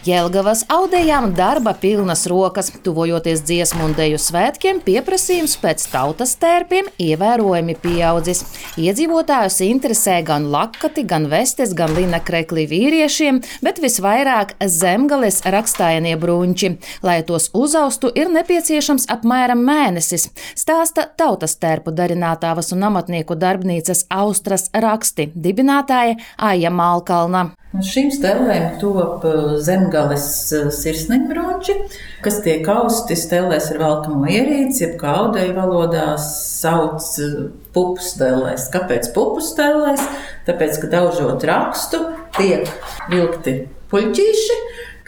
Jēlgavas audējām darba pilnas rokas. Tuvojoties dziesmu un deju svētkiem, pieprasījums pēc tautas tērpiem ievērojami pieaudzis. Iedzīvotājus interesē gan lakati, gan vestes, gan lina krekli vīriešiem, bet visvairāk zemgales rakstājanie brunči. Lai tos uzaustu, ir nepieciešams apmēram mēnesis, stāsta tautas tērpu darinātāvas un amatnieku darbnīcas Austras raksti dibinātāja Aija Malkalna. No šīm stelēm top uh, zemgales uh, sirsniņbrunči, kas tiek austi stelēs ar velkamo ierīci, jeb kā audeju valodā sauc uh, pupu stelēs. Kāpēc pupu stelēs? Tāpēc, ka daužot rakstu, tiek vilkti puļķīši,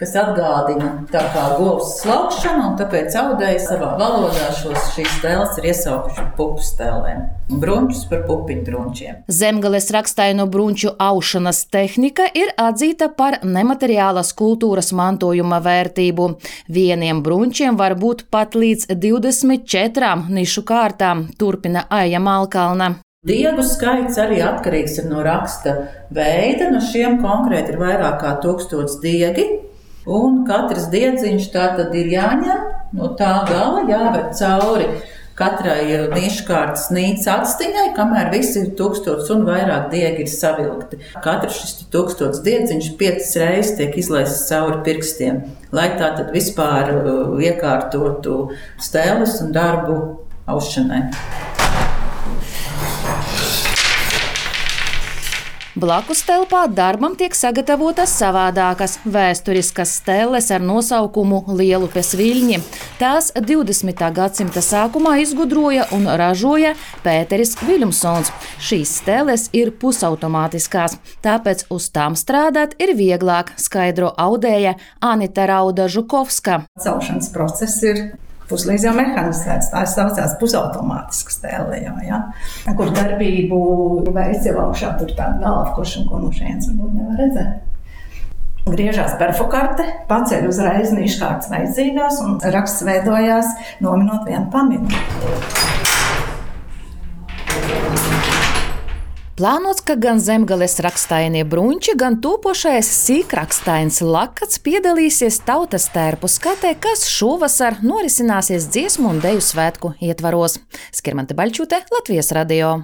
kas atgādina tā kā govs slaukšanu, un tāpēc audēji savā valodā šos, šīs tēlas ir iesaukuši pupu stēlēm un brunčus par pupiņu brunčiem. Zemgales rakstaino brunču aušanas tehnika ir atzīta par nemateriālas kultūras mantojuma vērtību. Vieniem brunčiem var būt pat līdz 24 nišu kārtām, turpina Aija Malkalna. Diegu skaits arī atkarīgs no raksta veida. No šiem konkrēti ir vairāk kā tūkstots diegi. Un katrs diedziņš tā tad ir jāņem no tā gala, jāver cauri katrai niškārtas nīcas atstiņai, kamēr visi ir tūkstots un vairāk diegi ir savilkti. Katrs šis tūkstots diedziņš piecas reizes tiek izlaists cauri pirkstiem, lai tā tad vispār uh, iekārtotu stēles un darbu aušanai. Blakus telpā darbam tiek sagatavotas savādākas vēsturiskas stēles ar nosaukumu Lielupes viļņi. Tās 20. gadsimta sākumā izgudroja un ražoja Pēteris Viljumsons. Šīs stēles ir pusautomātiskās, tāpēc uz tām strādāt ir vieglāk, skaidro audēja Anita Rauda Žukovska. Celšanas process ir puslīdz jau mehanizēts. Tā saucās pusautomātisks tēle, jau, ja? kur darbību veids jau augšā, tur tā galva, kurš un ko no šejienes varbūt nevar redzēt. Griežās perfokarte, paceļ uzreiz niškārtas vajadzīgās un raksts veidojās nominot vienu paminu. Plānots, ka gan zemgales rakstainie bruņķi, gan topošais sīkrakstains lakats piedalīsies tautas tērpu skatē, kas šovasar norisināsies dziesmu un deju svētku ietvaros. Skirmante Baļķute, Latvijas radio.